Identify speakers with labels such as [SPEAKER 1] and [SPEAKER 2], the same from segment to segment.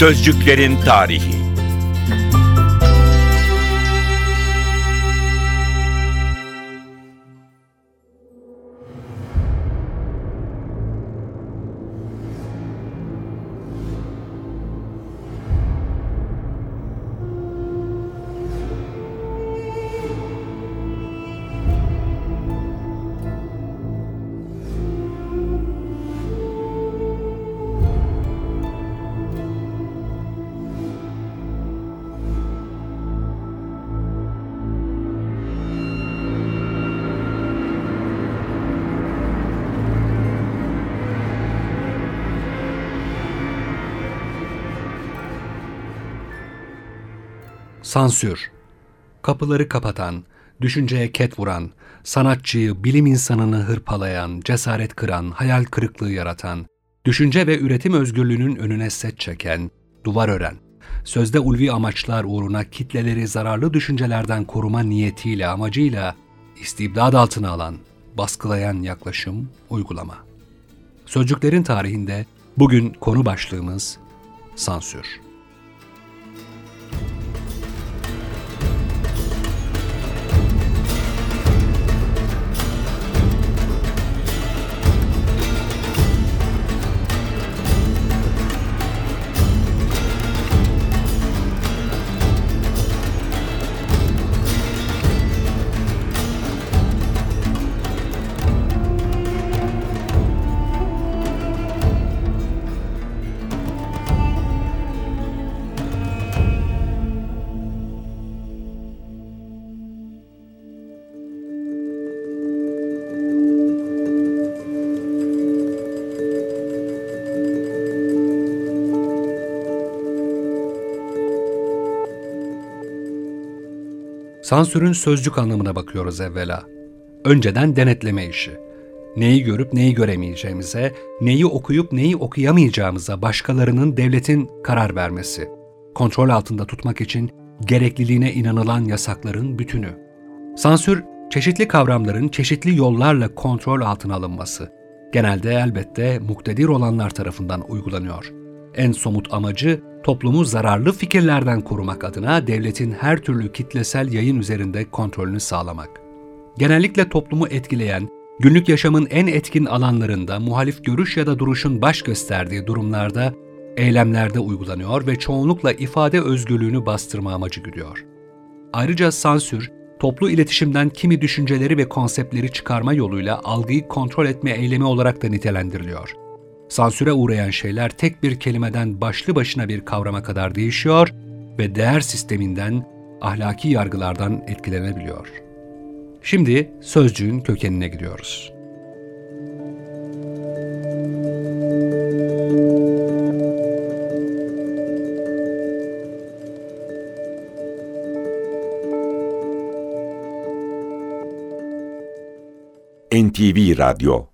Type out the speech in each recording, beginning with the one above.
[SPEAKER 1] Sözcüklerin tarihi.
[SPEAKER 2] Sansür Kapıları kapatan, düşünceye ket vuran, sanatçıyı, bilim insanını hırpalayan, cesaret kıran, hayal kırıklığı yaratan, düşünce ve üretim özgürlüğünün önüne set çeken, duvar ören, sözde ulvi amaçlar uğruna kitleleri zararlı düşüncelerden koruma niyetiyle, amacıyla istibdad altına alan, baskılayan yaklaşım, uygulama. Sözcüklerin tarihinde bugün konu başlığımız sansür. Sansürün sözcük anlamına bakıyoruz evvela. Önceden denetleme işi. Neyi görüp neyi göremeyeceğimize, neyi okuyup neyi okuyamayacağımıza başkalarının devletin karar vermesi. Kontrol altında tutmak için gerekliliğine inanılan yasakların bütünü. Sansür, çeşitli kavramların çeşitli yollarla kontrol altına alınması. Genelde elbette muktedir olanlar tarafından uygulanıyor. En somut amacı toplumu zararlı fikirlerden korumak adına devletin her türlü kitlesel yayın üzerinde kontrolünü sağlamak. Genellikle toplumu etkileyen, günlük yaşamın en etkin alanlarında muhalif görüş ya da duruşun baş gösterdiği durumlarda eylemlerde uygulanıyor ve çoğunlukla ifade özgürlüğünü bastırma amacı güdüyor. Ayrıca sansür, toplu iletişimden kimi düşünceleri ve konseptleri çıkarma yoluyla algıyı kontrol etme eylemi olarak da nitelendiriliyor. Sansüre uğrayan şeyler tek bir kelimeden başlı başına bir kavrama kadar değişiyor ve değer sisteminden, ahlaki yargılardan etkilenebiliyor. Şimdi sözcüğün kökenine gidiyoruz.
[SPEAKER 1] NTV Radyo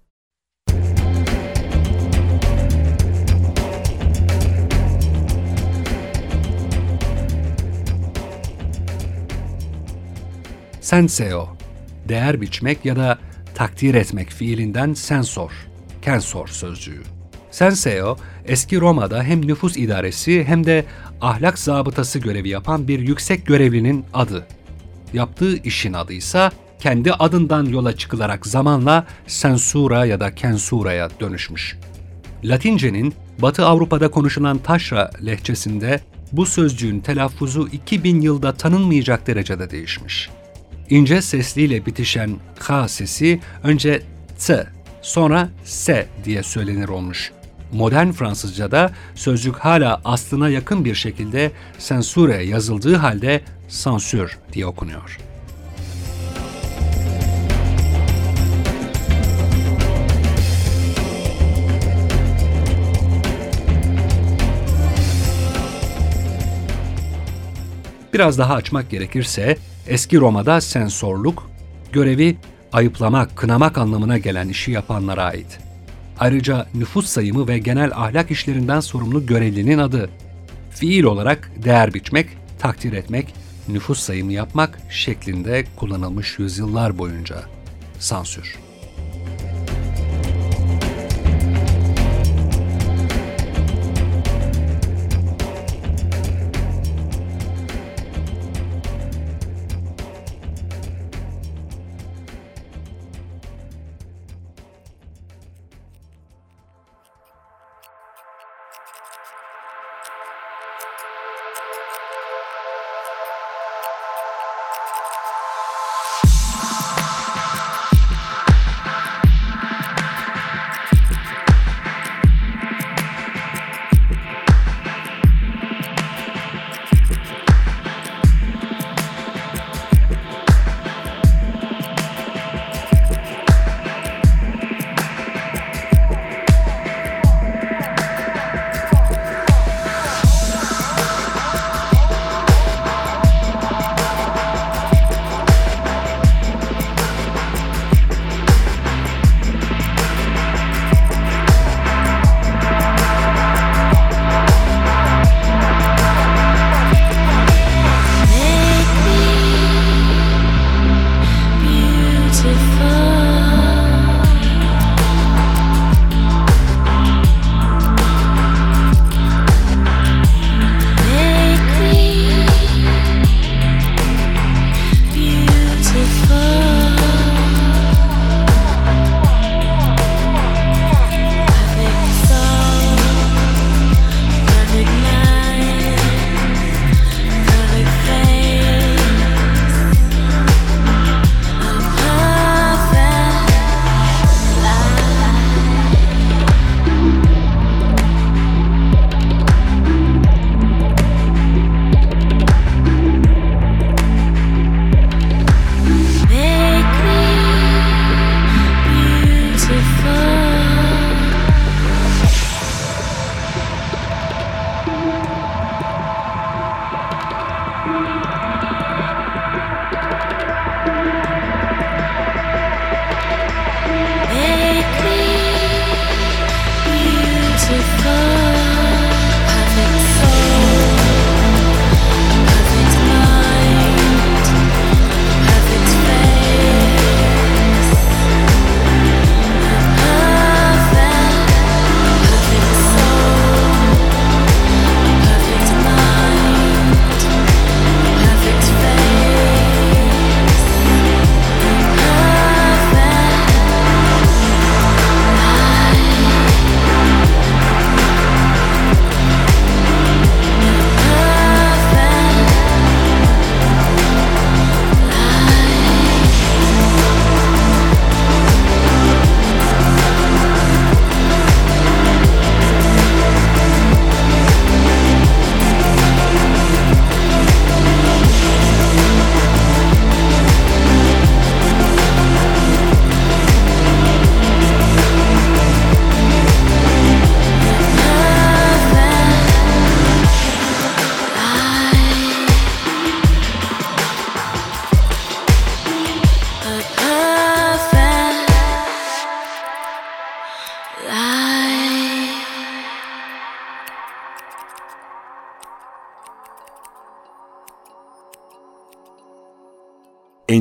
[SPEAKER 2] Senseo, değer biçmek ya da takdir etmek fiilinden sensor, kensor sözcüğü. Senseo, eski Roma'da hem nüfus idaresi hem de ahlak zabıtası görevi yapan bir yüksek görevlinin adı. Yaptığı işin adı ise kendi adından yola çıkılarak zamanla sensura ya da kensura'ya dönüşmüş. Latince'nin Batı Avrupa'da konuşulan taşra lehçesinde bu sözcüğün telaffuzu 2000 yılda tanınmayacak derecede değişmiş ince sesliyle bitişen K sesi önce T, sonra S diye söylenir olmuş. Modern Fransızca'da sözcük hala aslına yakın bir şekilde sensure yazıldığı halde sansür diye okunuyor. Biraz daha açmak gerekirse Eski Roma'da sensorluk, görevi ayıplamak, kınamak anlamına gelen işi yapanlara ait. Ayrıca nüfus sayımı ve genel ahlak işlerinden sorumlu görevlinin adı. Fiil olarak değer biçmek, takdir etmek, nüfus sayımı yapmak şeklinde kullanılmış yüzyıllar boyunca. Sansür.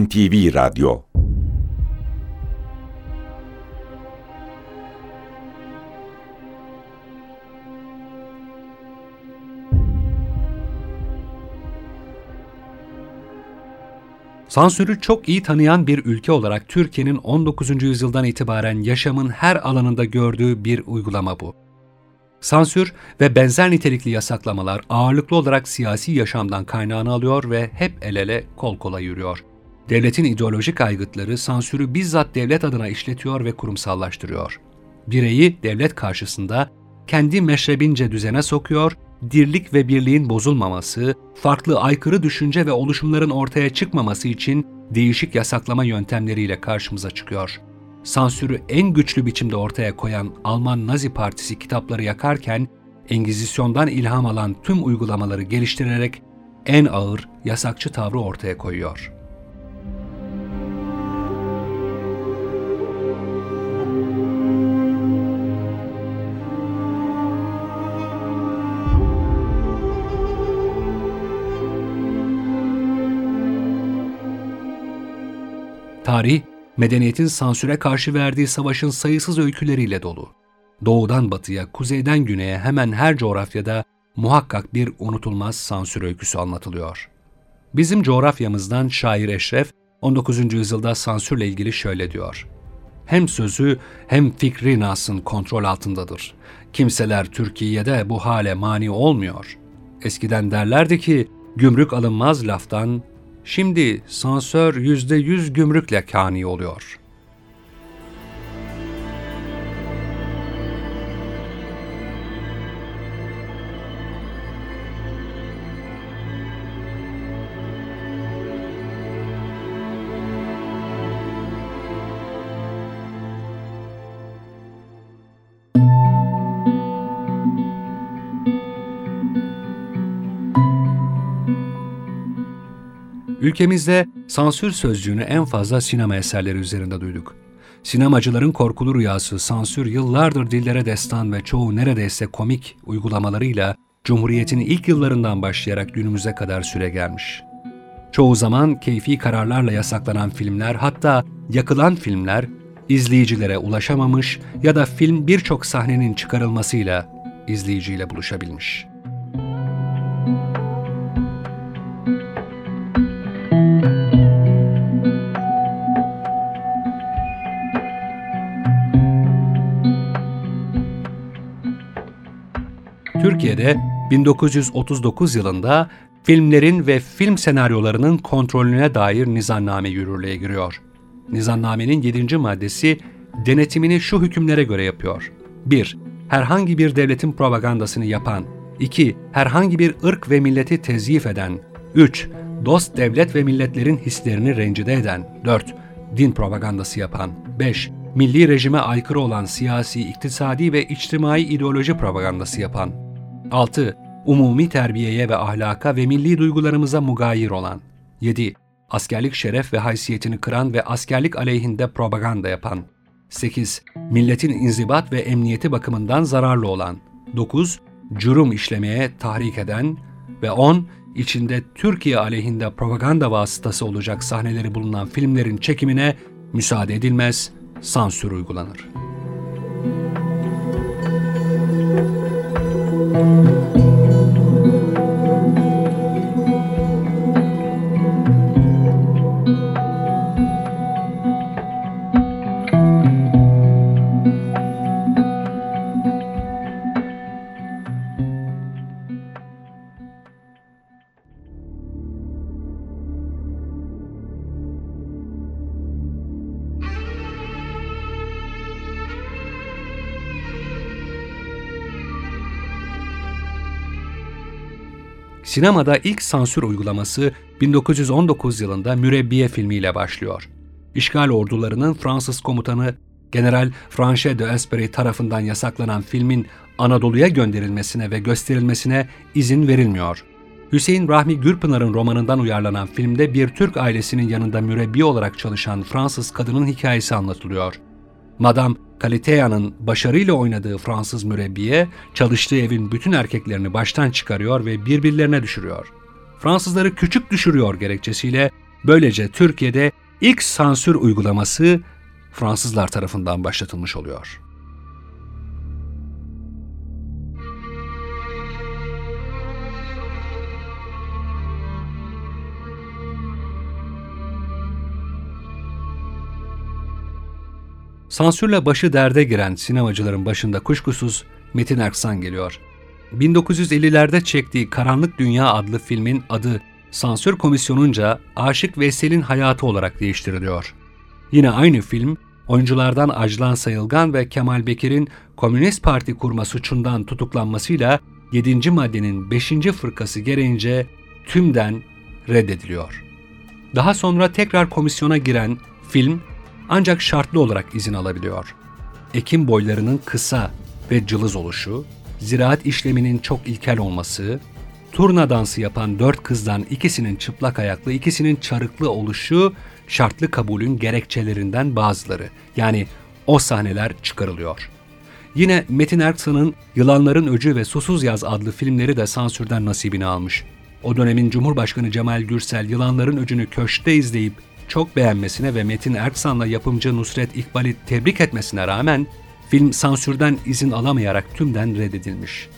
[SPEAKER 1] NTV Radyo
[SPEAKER 2] Sansürü çok iyi tanıyan bir ülke olarak Türkiye'nin 19. yüzyıldan itibaren yaşamın her alanında gördüğü bir uygulama bu. Sansür ve benzer nitelikli yasaklamalar ağırlıklı olarak siyasi yaşamdan kaynağını alıyor ve hep el ele kol kola yürüyor. Devletin ideolojik aygıtları sansürü bizzat devlet adına işletiyor ve kurumsallaştırıyor. Bireyi devlet karşısında kendi meşrebince düzene sokuyor, dirlik ve birliğin bozulmaması, farklı aykırı düşünce ve oluşumların ortaya çıkmaması için değişik yasaklama yöntemleriyle karşımıza çıkıyor. Sansürü en güçlü biçimde ortaya koyan Alman Nazi Partisi kitapları yakarken, Engizisyon'dan ilham alan tüm uygulamaları geliştirerek en ağır yasakçı tavrı ortaya koyuyor. Tarih, medeniyetin sansüre karşı verdiği savaşın sayısız öyküleriyle dolu. Doğudan batıya, kuzeyden güneye hemen her coğrafyada muhakkak bir unutulmaz sansür öyküsü anlatılıyor. Bizim coğrafyamızdan şair Eşref, 19. yüzyılda sansürle ilgili şöyle diyor. Hem sözü hem fikri Nas'ın kontrol altındadır. Kimseler Türkiye'de bu hale mani olmuyor. Eskiden derlerdi ki, gümrük alınmaz laftan, Şimdi sansör yüzde yüz gümrükle kani oluyor. Ülkemizde sansür sözcüğünü en fazla sinema eserleri üzerinde duyduk. Sinemacıların korkulu rüyası sansür yıllardır dillere destan ve çoğu neredeyse komik uygulamalarıyla Cumhuriyet'in ilk yıllarından başlayarak günümüze kadar süre gelmiş. Çoğu zaman keyfi kararlarla yasaklanan filmler hatta yakılan filmler izleyicilere ulaşamamış ya da film birçok sahnenin çıkarılmasıyla izleyiciyle buluşabilmiş. Türkiye'de 1939 yılında filmlerin ve film senaryolarının kontrolüne dair nizamname yürürlüğe giriyor. Nizamnamenin 7. maddesi denetimini şu hükümlere göre yapıyor. 1. Herhangi bir devletin propagandasını yapan. 2. Herhangi bir ırk ve milleti tezyif eden. 3. Dost devlet ve milletlerin hislerini rencide eden. 4. Din propagandası yapan. 5. Milli rejime aykırı olan siyasi, iktisadi ve içtimai ideoloji propagandası yapan. 6. Umumi terbiyeye ve ahlaka ve milli duygularımıza mugayir olan. 7. Askerlik şeref ve haysiyetini kıran ve askerlik aleyhinde propaganda yapan. 8. Milletin inzibat ve emniyeti bakımından zararlı olan. 9. Cürüm işlemeye tahrik eden ve 10. içinde Türkiye aleyhinde propaganda vasıtası olacak sahneleri bulunan filmlerin çekimine müsaade edilmez, sansür uygulanır. Sinemada ilk sansür uygulaması 1919 yılında Mürebbiye filmiyle başlıyor. İşgal ordularının Fransız komutanı General Franchet de Esprit tarafından yasaklanan filmin Anadolu'ya gönderilmesine ve gösterilmesine izin verilmiyor. Hüseyin Rahmi Gürpınar'ın romanından uyarlanan filmde bir Türk ailesinin yanında mürebbi olarak çalışan Fransız kadının hikayesi anlatılıyor. Madame Kalitea'nın başarıyla oynadığı Fransız mürebbiye çalıştığı evin bütün erkeklerini baştan çıkarıyor ve birbirlerine düşürüyor. Fransızları küçük düşürüyor gerekçesiyle Böylece Türkiye'de ilk sansür uygulaması Fransızlar tarafından başlatılmış oluyor. Sansürle başı derde giren sinemacıların başında kuşkusuz Metin Erksan geliyor. 1950'lerde çektiği Karanlık Dünya adlı filmin adı sansür komisyonunca Aşık Veysel'in hayatı olarak değiştiriliyor. Yine aynı film, oyunculardan Ajlan Sayılgan ve Kemal Bekir'in Komünist Parti kurma suçundan tutuklanmasıyla 7. maddenin 5. fırkası gereğince tümden reddediliyor. Daha sonra tekrar komisyona giren film ancak şartlı olarak izin alabiliyor. Ekim boylarının kısa ve cılız oluşu, ziraat işleminin çok ilkel olması, turna dansı yapan dört kızdan ikisinin çıplak ayaklı, ikisinin çarıklı oluşu şartlı kabulün gerekçelerinden bazıları. Yani o sahneler çıkarılıyor. Yine Metin Erksan'ın Yılanların Öcü ve Susuz Yaz adlı filmleri de sansürden nasibini almış. O dönemin Cumhurbaşkanı Cemal Gürsel Yılanların Öcü'nü köşkte izleyip çok beğenmesine ve Metin Erksan'la yapımcı Nusret İkbal'i tebrik etmesine rağmen film sansürden izin alamayarak tümden reddedilmiş.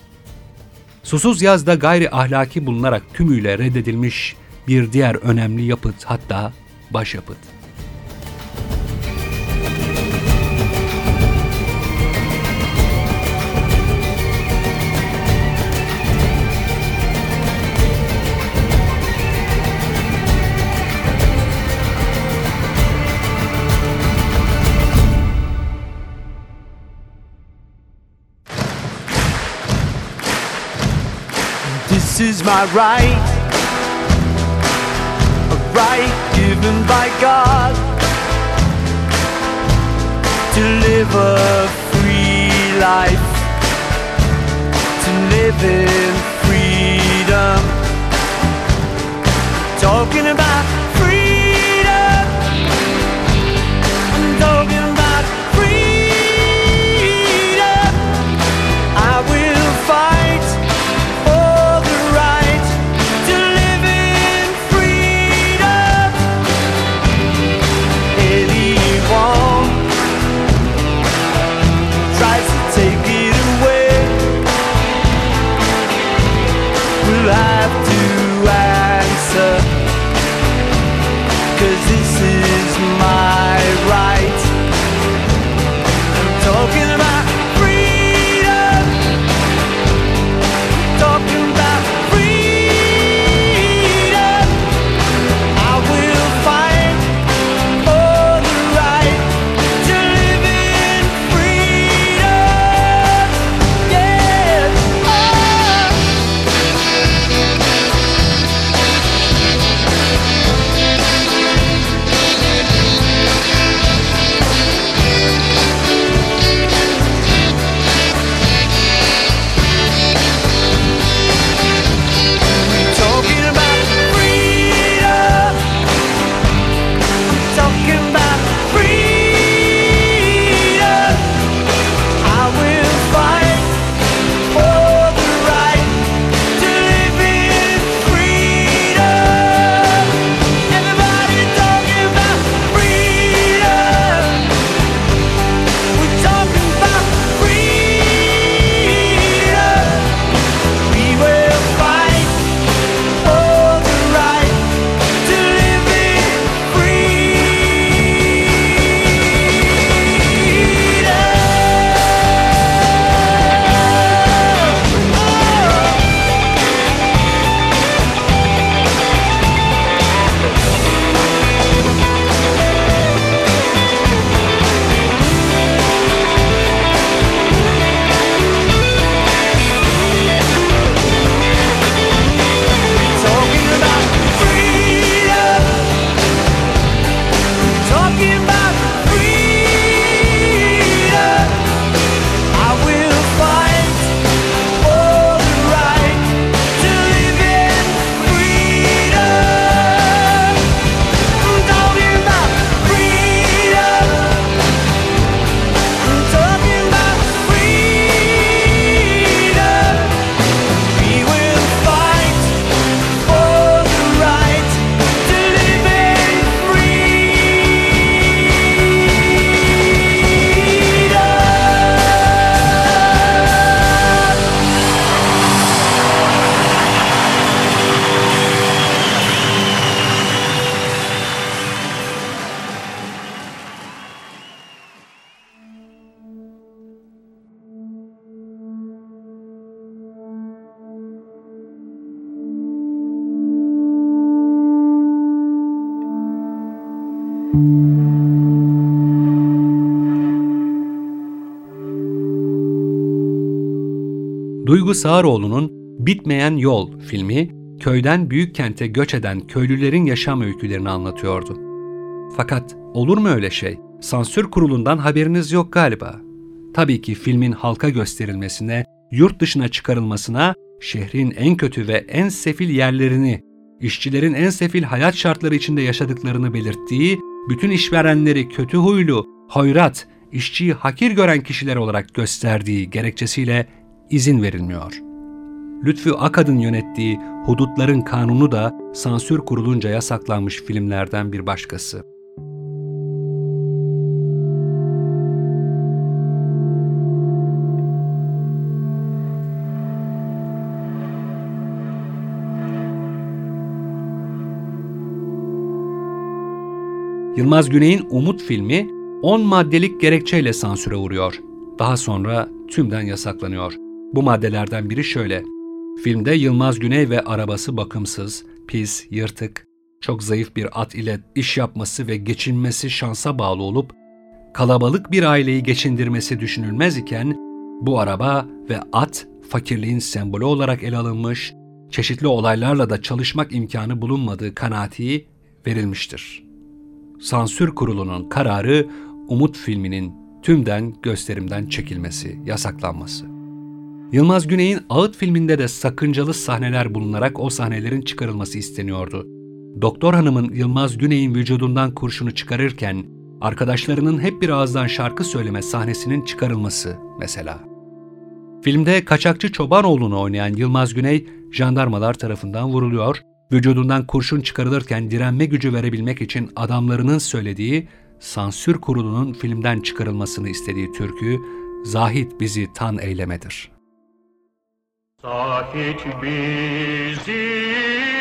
[SPEAKER 2] Susuz Yaz'da gayri ahlaki bulunarak tümüyle reddedilmiş bir diğer önemli yapıt hatta başyapıt.
[SPEAKER 3] Is my right, a right given by God to live a free life, to live in freedom. Talking about
[SPEAKER 2] Duygu Sağaroğlu'nun Bitmeyen Yol filmi, köyden büyük kente göç eden köylülerin yaşam öykülerini anlatıyordu. Fakat olur mu öyle şey? Sansür kurulundan haberiniz yok galiba. Tabii ki filmin halka gösterilmesine, yurt dışına çıkarılmasına, şehrin en kötü ve en sefil yerlerini, işçilerin en sefil hayat şartları içinde yaşadıklarını belirttiği bütün işverenleri kötü huylu, hoyrat, işçiyi hakir gören kişiler olarak gösterdiği gerekçesiyle izin verilmiyor. Lütfü Akad'ın yönettiği Hudutların Kanunu da sansür kurulunca yasaklanmış filmlerden bir başkası. Yılmaz Güney'in Umut filmi 10 maddelik gerekçeyle sansüre uğruyor. Daha sonra tümden yasaklanıyor. Bu maddelerden biri şöyle. Filmde Yılmaz Güney ve arabası bakımsız, pis, yırtık, çok zayıf bir at ile iş yapması ve geçinmesi şansa bağlı olup kalabalık bir aileyi geçindirmesi düşünülmez iken bu araba ve at fakirliğin sembolü olarak ele alınmış, çeşitli olaylarla da çalışmak imkanı bulunmadığı kanaati verilmiştir. Sansür Kurulu'nun kararı Umut filminin tümden gösterimden çekilmesi, yasaklanması. Yılmaz Güney'in Ağıt filminde de sakıncalı sahneler bulunarak o sahnelerin çıkarılması isteniyordu. Doktor Hanım'ın Yılmaz Güney'in vücudundan kurşunu çıkarırken arkadaşlarının hep bir ağızdan şarkı söyleme sahnesinin çıkarılması mesela. Filmde kaçakçı Çobanoğlu'nu oynayan Yılmaz Güney jandarmalar tarafından vuruluyor, vücudundan kurşun çıkarılırken direnme gücü verebilmek için adamlarının söylediği sansür kurulunun filmden çıkarılmasını istediği türkü Zahit bizi tan eylemedir.
[SPEAKER 4] Zahit bizi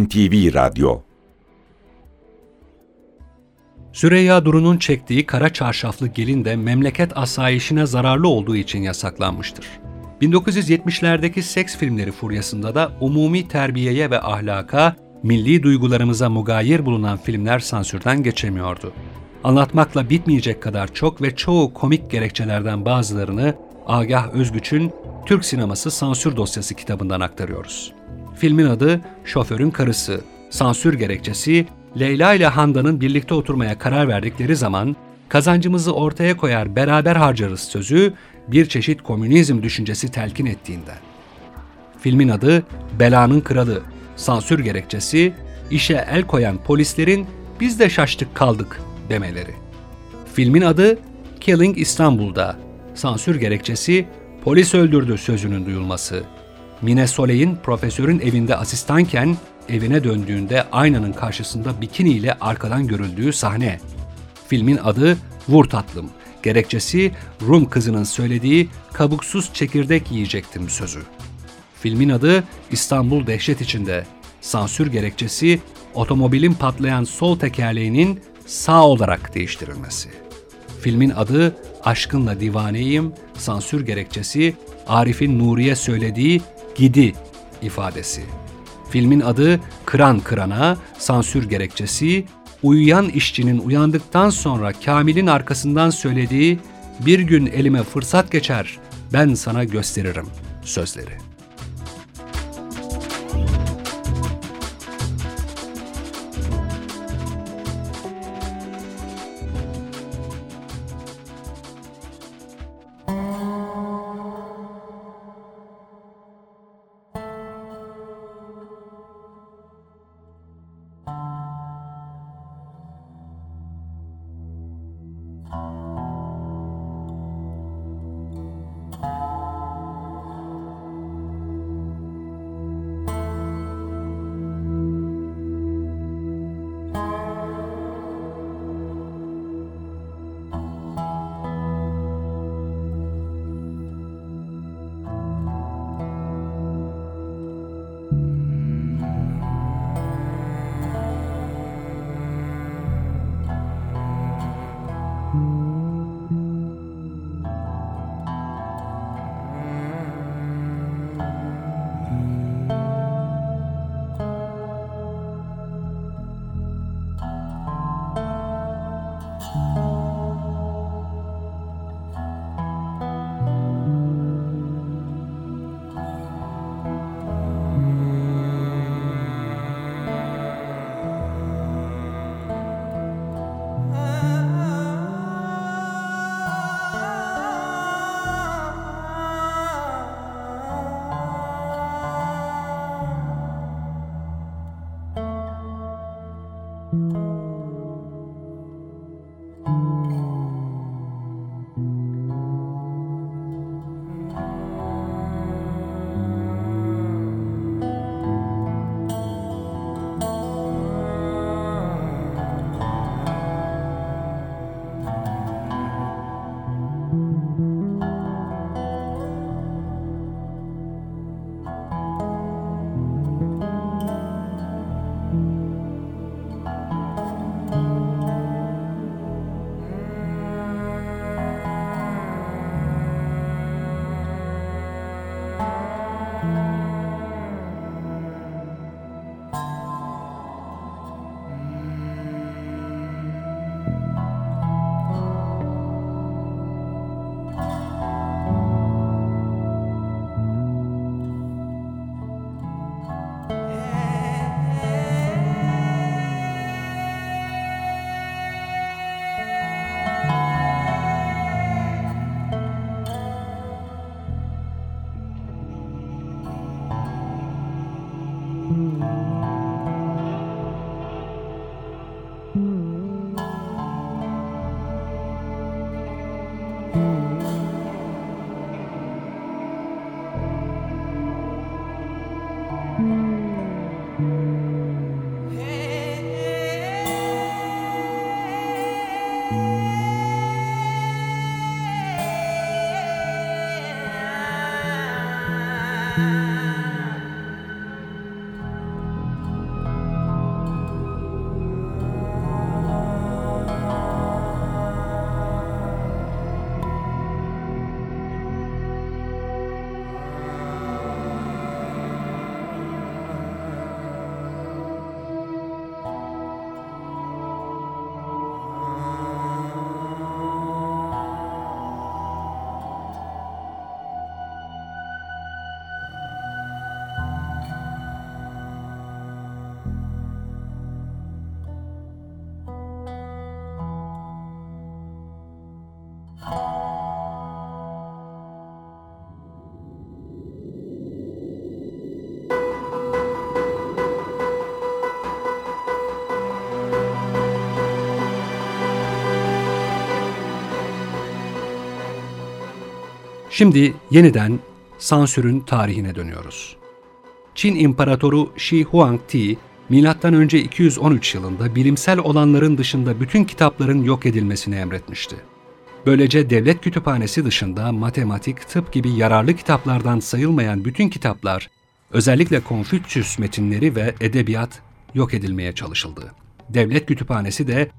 [SPEAKER 1] NTV Radyo
[SPEAKER 2] Süreyya Duru'nun çektiği Kara Çarşaflı Gelin de memleket asayişine zararlı olduğu için yasaklanmıştır. 1970'lerdeki seks filmleri furyasında da umumi terbiyeye ve ahlaka, milli duygularımıza mugayir bulunan filmler sansürden geçemiyordu. Anlatmakla bitmeyecek kadar çok ve çoğu komik gerekçelerden bazılarını Agah Özgüç'ün Türk Sineması Sansür Dosyası kitabından aktarıyoruz. Filmin adı Şoförün Karısı. Sansür gerekçesi Leyla ile Handan'ın birlikte oturmaya karar verdikleri zaman kazancımızı ortaya koyar beraber harcarız sözü bir çeşit komünizm düşüncesi telkin ettiğinden. Filmin adı Belanın Kralı. Sansür gerekçesi işe el koyan polislerin biz de şaştık kaldık demeleri. Filmin adı Killing İstanbul'da. Sansür gerekçesi polis öldürdü sözünün duyulması. Mine Soleil'in profesörün evinde asistanken evine döndüğünde aynanın karşısında bikini ile arkadan görüldüğü sahne. Filmin adı Vur Tatlım. Gerekçesi Rum kızının söylediği kabuksuz çekirdek yiyecektim sözü. Filmin adı İstanbul Dehşet içinde. Sansür gerekçesi otomobilin patlayan sol tekerleğinin sağ olarak değiştirilmesi. Filmin adı Aşkınla Divaneyim, sansür gerekçesi Arif'in Nuriye söylediği Gidi ifadesi. Filmin adı Kıran Kırana, sansür gerekçesi uyuyan işçinin uyandıktan sonra Kamil'in arkasından söylediği bir gün elime fırsat geçer, ben sana gösteririm sözleri. Şimdi yeniden sansürün tarihine dönüyoruz. Çin İmparatoru Shi Huangti, M.Ö. 213 yılında bilimsel olanların dışında bütün kitapların yok edilmesini emretmişti. Böylece devlet kütüphanesi dışında matematik, tıp gibi yararlı kitaplardan sayılmayan bütün kitaplar, özellikle Konfüçyüs metinleri ve edebiyat yok edilmeye çalışıldı. Devlet kütüphanesi de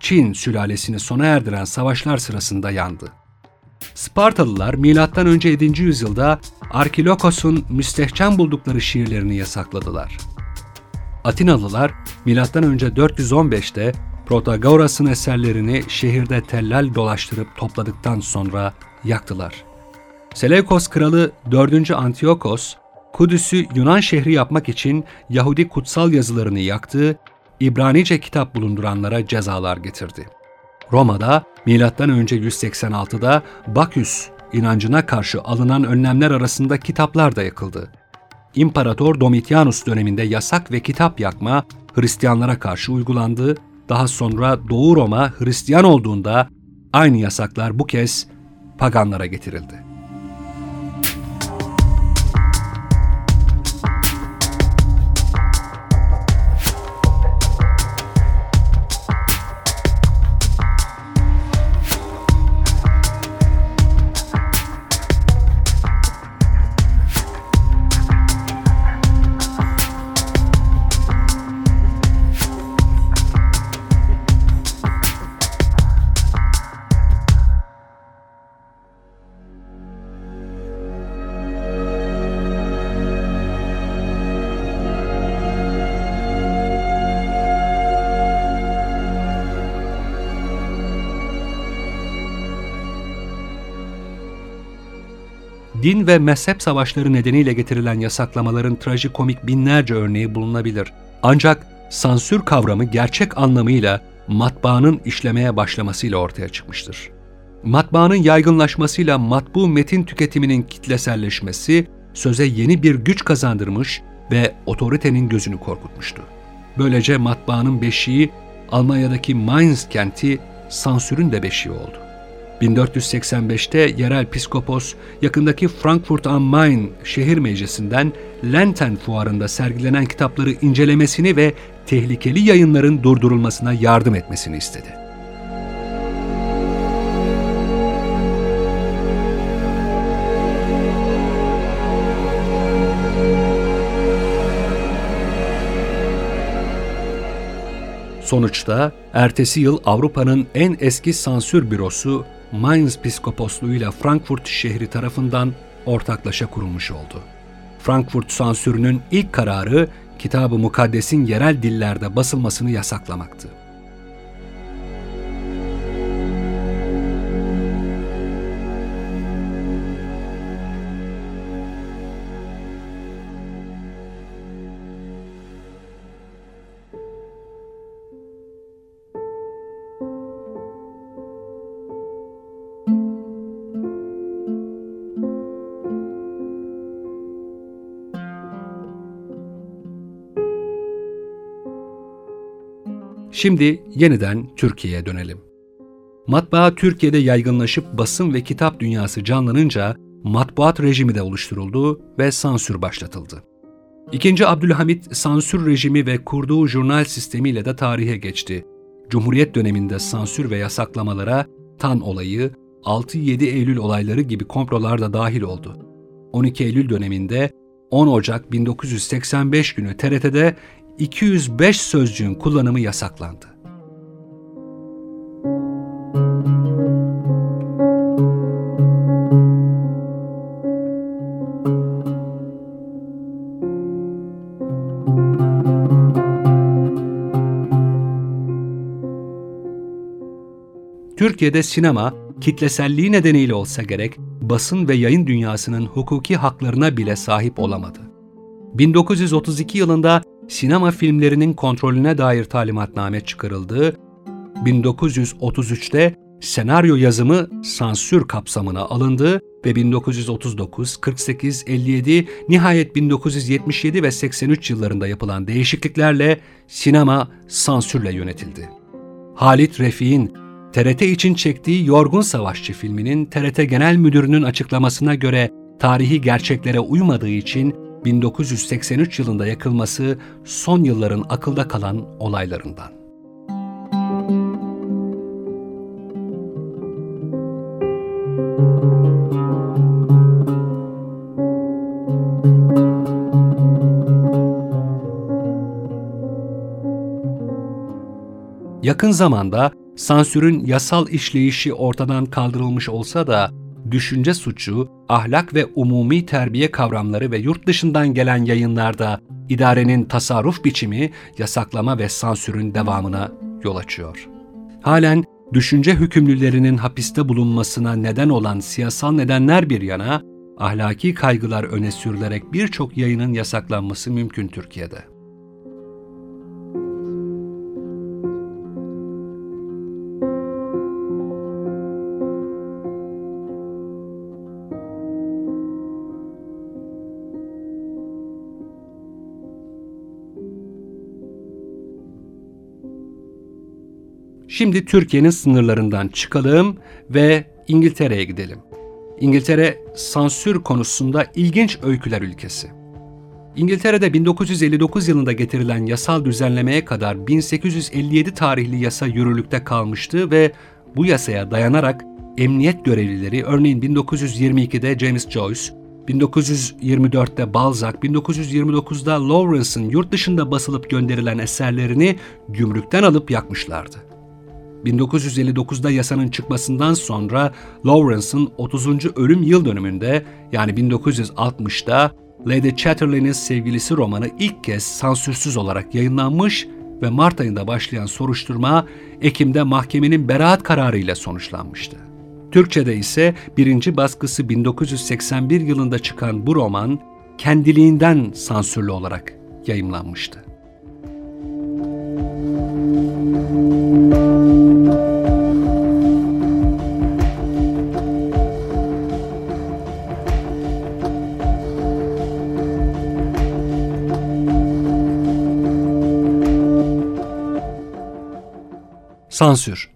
[SPEAKER 2] Çin sülalesini sona erdiren savaşlar sırasında yandı. Spartalılar M.Ö. 7. yüzyılda Arkilokos'un müstehcen buldukları şiirlerini yasakladılar. Atinalılar M.Ö. 415'te Protagoras'ın eserlerini şehirde tellal dolaştırıp topladıktan sonra yaktılar. Seleukos kralı 4. Antiochos, Kudüs'ü Yunan şehri yapmak için Yahudi kutsal yazılarını yaktı, İbranice kitap bulunduranlara cezalar getirdi. Roma'da M.Ö. 186'da Baküs inancına karşı alınan önlemler arasında kitaplar da yakıldı. İmparator Domitianus döneminde yasak ve kitap yakma Hristiyanlara karşı uygulandı. Daha sonra Doğu Roma Hristiyan olduğunda aynı yasaklar bu kez paganlara getirildi. Ve mezhep savaşları nedeniyle getirilen yasaklamaların trajikomik binlerce örneği bulunabilir. Ancak sansür kavramı gerçek anlamıyla matbaanın işlemeye başlamasıyla ortaya çıkmıştır. Matbaanın yaygınlaşmasıyla matbu metin tüketiminin kitleselleşmesi söze yeni bir güç kazandırmış ve otoritenin gözünü korkutmuştu. Böylece matbaanın beşiği Almanya'daki Mainz kenti sansürün de beşiği oldu. 1485'te yerel piskopos yakındaki Frankfurt am Main şehir meclisinden Lenten fuarında sergilenen kitapları incelemesini ve tehlikeli yayınların durdurulmasına yardım etmesini istedi. Sonuçta ertesi yıl Avrupa'nın en eski sansür bürosu Mainz Piskoposluğuyla Frankfurt şehri tarafından ortaklaşa kurulmuş oldu. Frankfurt sansürünün ilk kararı Kitab-ı Mukaddes'in yerel dillerde basılmasını yasaklamaktı. Şimdi yeniden Türkiye'ye dönelim. Matbaa Türkiye'de yaygınlaşıp basın ve kitap dünyası canlanınca matbuat rejimi de oluşturuldu ve sansür başlatıldı. İkinci Abdülhamit sansür rejimi ve kurduğu jurnal sistemiyle de tarihe geçti. Cumhuriyet döneminde sansür ve yasaklamalara Tan olayı, 6-7 Eylül olayları gibi komplolar da dahil oldu. 12 Eylül döneminde 10 Ocak 1985 günü TRT'de 205 sözcüğün kullanımı yasaklandı. Türkiye'de sinema, kitleselliği nedeniyle olsa gerek, basın ve yayın dünyasının hukuki haklarına bile sahip olamadı. 1932 yılında sinema filmlerinin kontrolüne dair talimatname çıkarıldı. 1933'te senaryo yazımı sansür kapsamına alındı ve 1939, 48, 57, nihayet 1977 ve 83 yıllarında yapılan değişikliklerle sinema sansürle yönetildi. Halit Refik'in TRT için çektiği Yorgun Savaşçı filminin TRT Genel Müdürü'nün açıklamasına göre tarihi gerçeklere uymadığı için 1983 yılında yakılması son yılların akılda kalan olaylarından. Yakın zamanda sansürün yasal işleyişi ortadan kaldırılmış olsa da düşünce suçu, ahlak ve umumi terbiye kavramları ve yurt dışından gelen yayınlarda idarenin tasarruf biçimi yasaklama ve sansürün devamına yol açıyor. Halen düşünce hükümlülerinin hapiste bulunmasına neden olan siyasal nedenler bir yana, ahlaki kaygılar öne sürülerek birçok yayının yasaklanması mümkün Türkiye'de. Şimdi Türkiye'nin sınırlarından çıkalım ve İngiltere'ye gidelim. İngiltere sansür konusunda ilginç öyküler ülkesi. İngiltere'de 1959 yılında getirilen yasal düzenlemeye kadar 1857 tarihli yasa yürürlükte kalmıştı ve bu yasaya dayanarak emniyet görevlileri örneğin 1922'de James Joyce, 1924'te Balzac, 1929'da Lawrence'ın yurt dışında basılıp gönderilen eserlerini gümrükten alıp yakmışlardı. 1959'da yasanın çıkmasından sonra Lawrence'ın 30. ölüm yıl dönümünde yani 1960'da Lady Chatterley'nin sevgilisi romanı ilk kez sansürsüz olarak yayınlanmış ve Mart ayında başlayan soruşturma Ekim'de mahkemenin beraat kararıyla sonuçlanmıştı. Türkçe'de ise birinci baskısı 1981 yılında çıkan bu roman kendiliğinden sansürlü olarak yayımlanmıştı. Sansür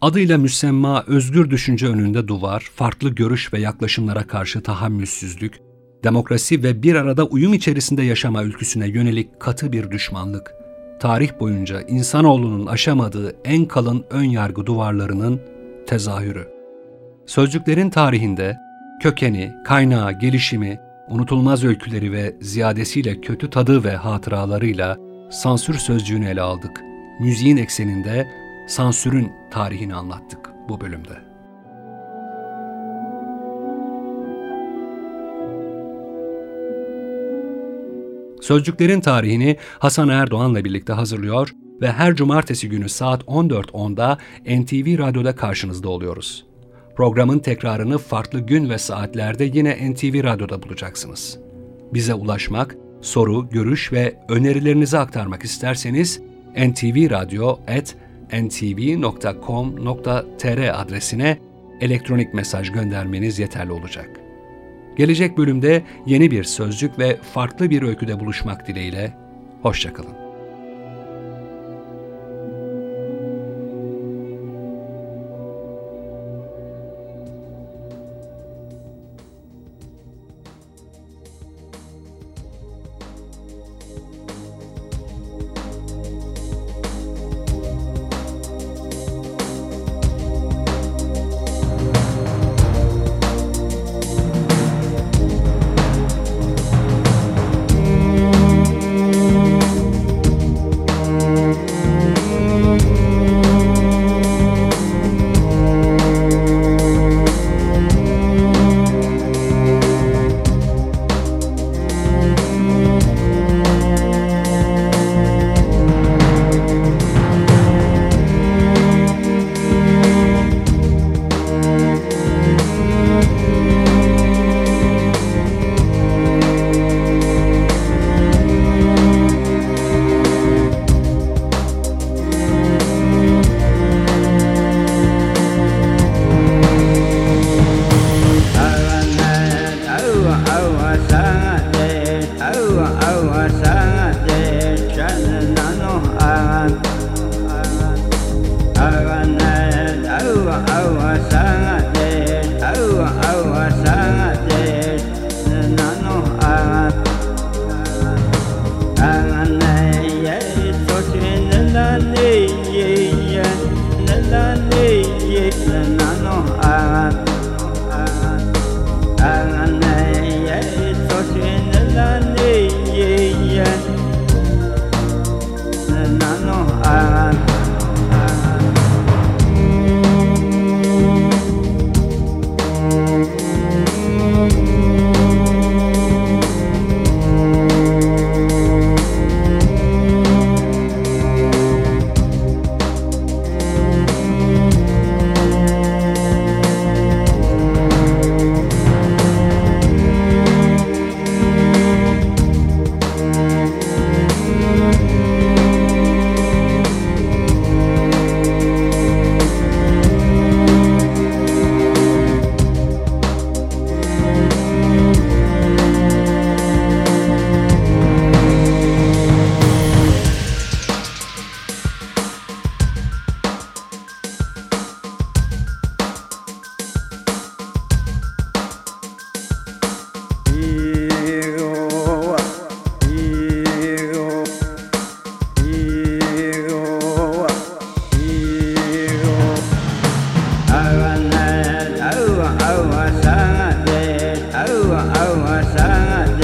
[SPEAKER 2] Adıyla müsemma özgür düşünce önünde duvar, farklı görüş ve yaklaşımlara karşı tahammülsüzlük, demokrasi ve bir arada uyum içerisinde yaşama ülküsüne yönelik katı bir düşmanlık, tarih boyunca insanoğlunun aşamadığı en kalın ön yargı duvarlarının tezahürü. Sözcüklerin tarihinde kökeni, kaynağı, gelişimi, unutulmaz öyküleri ve ziyadesiyle kötü tadı ve hatıralarıyla sansür sözcüğünü ele aldık. Müziğin ekseninde sansürün tarihini anlattık bu bölümde. Sözcüklerin tarihini Hasan Erdoğan'la birlikte hazırlıyor ve her cumartesi günü saat 14.10'da NTV Radyo'da karşınızda oluyoruz. Programın tekrarını farklı gün ve saatlerde yine NTV Radyo'da bulacaksınız. Bize ulaşmak, soru, görüş ve önerilerinizi aktarmak isterseniz ntvradio.com ntv.com.tr adresine elektronik mesaj göndermeniz yeterli olacak. Gelecek bölümde yeni bir sözcük ve farklı bir öyküde buluşmak dileğiyle, hoşçakalın.
[SPEAKER 5] pasangan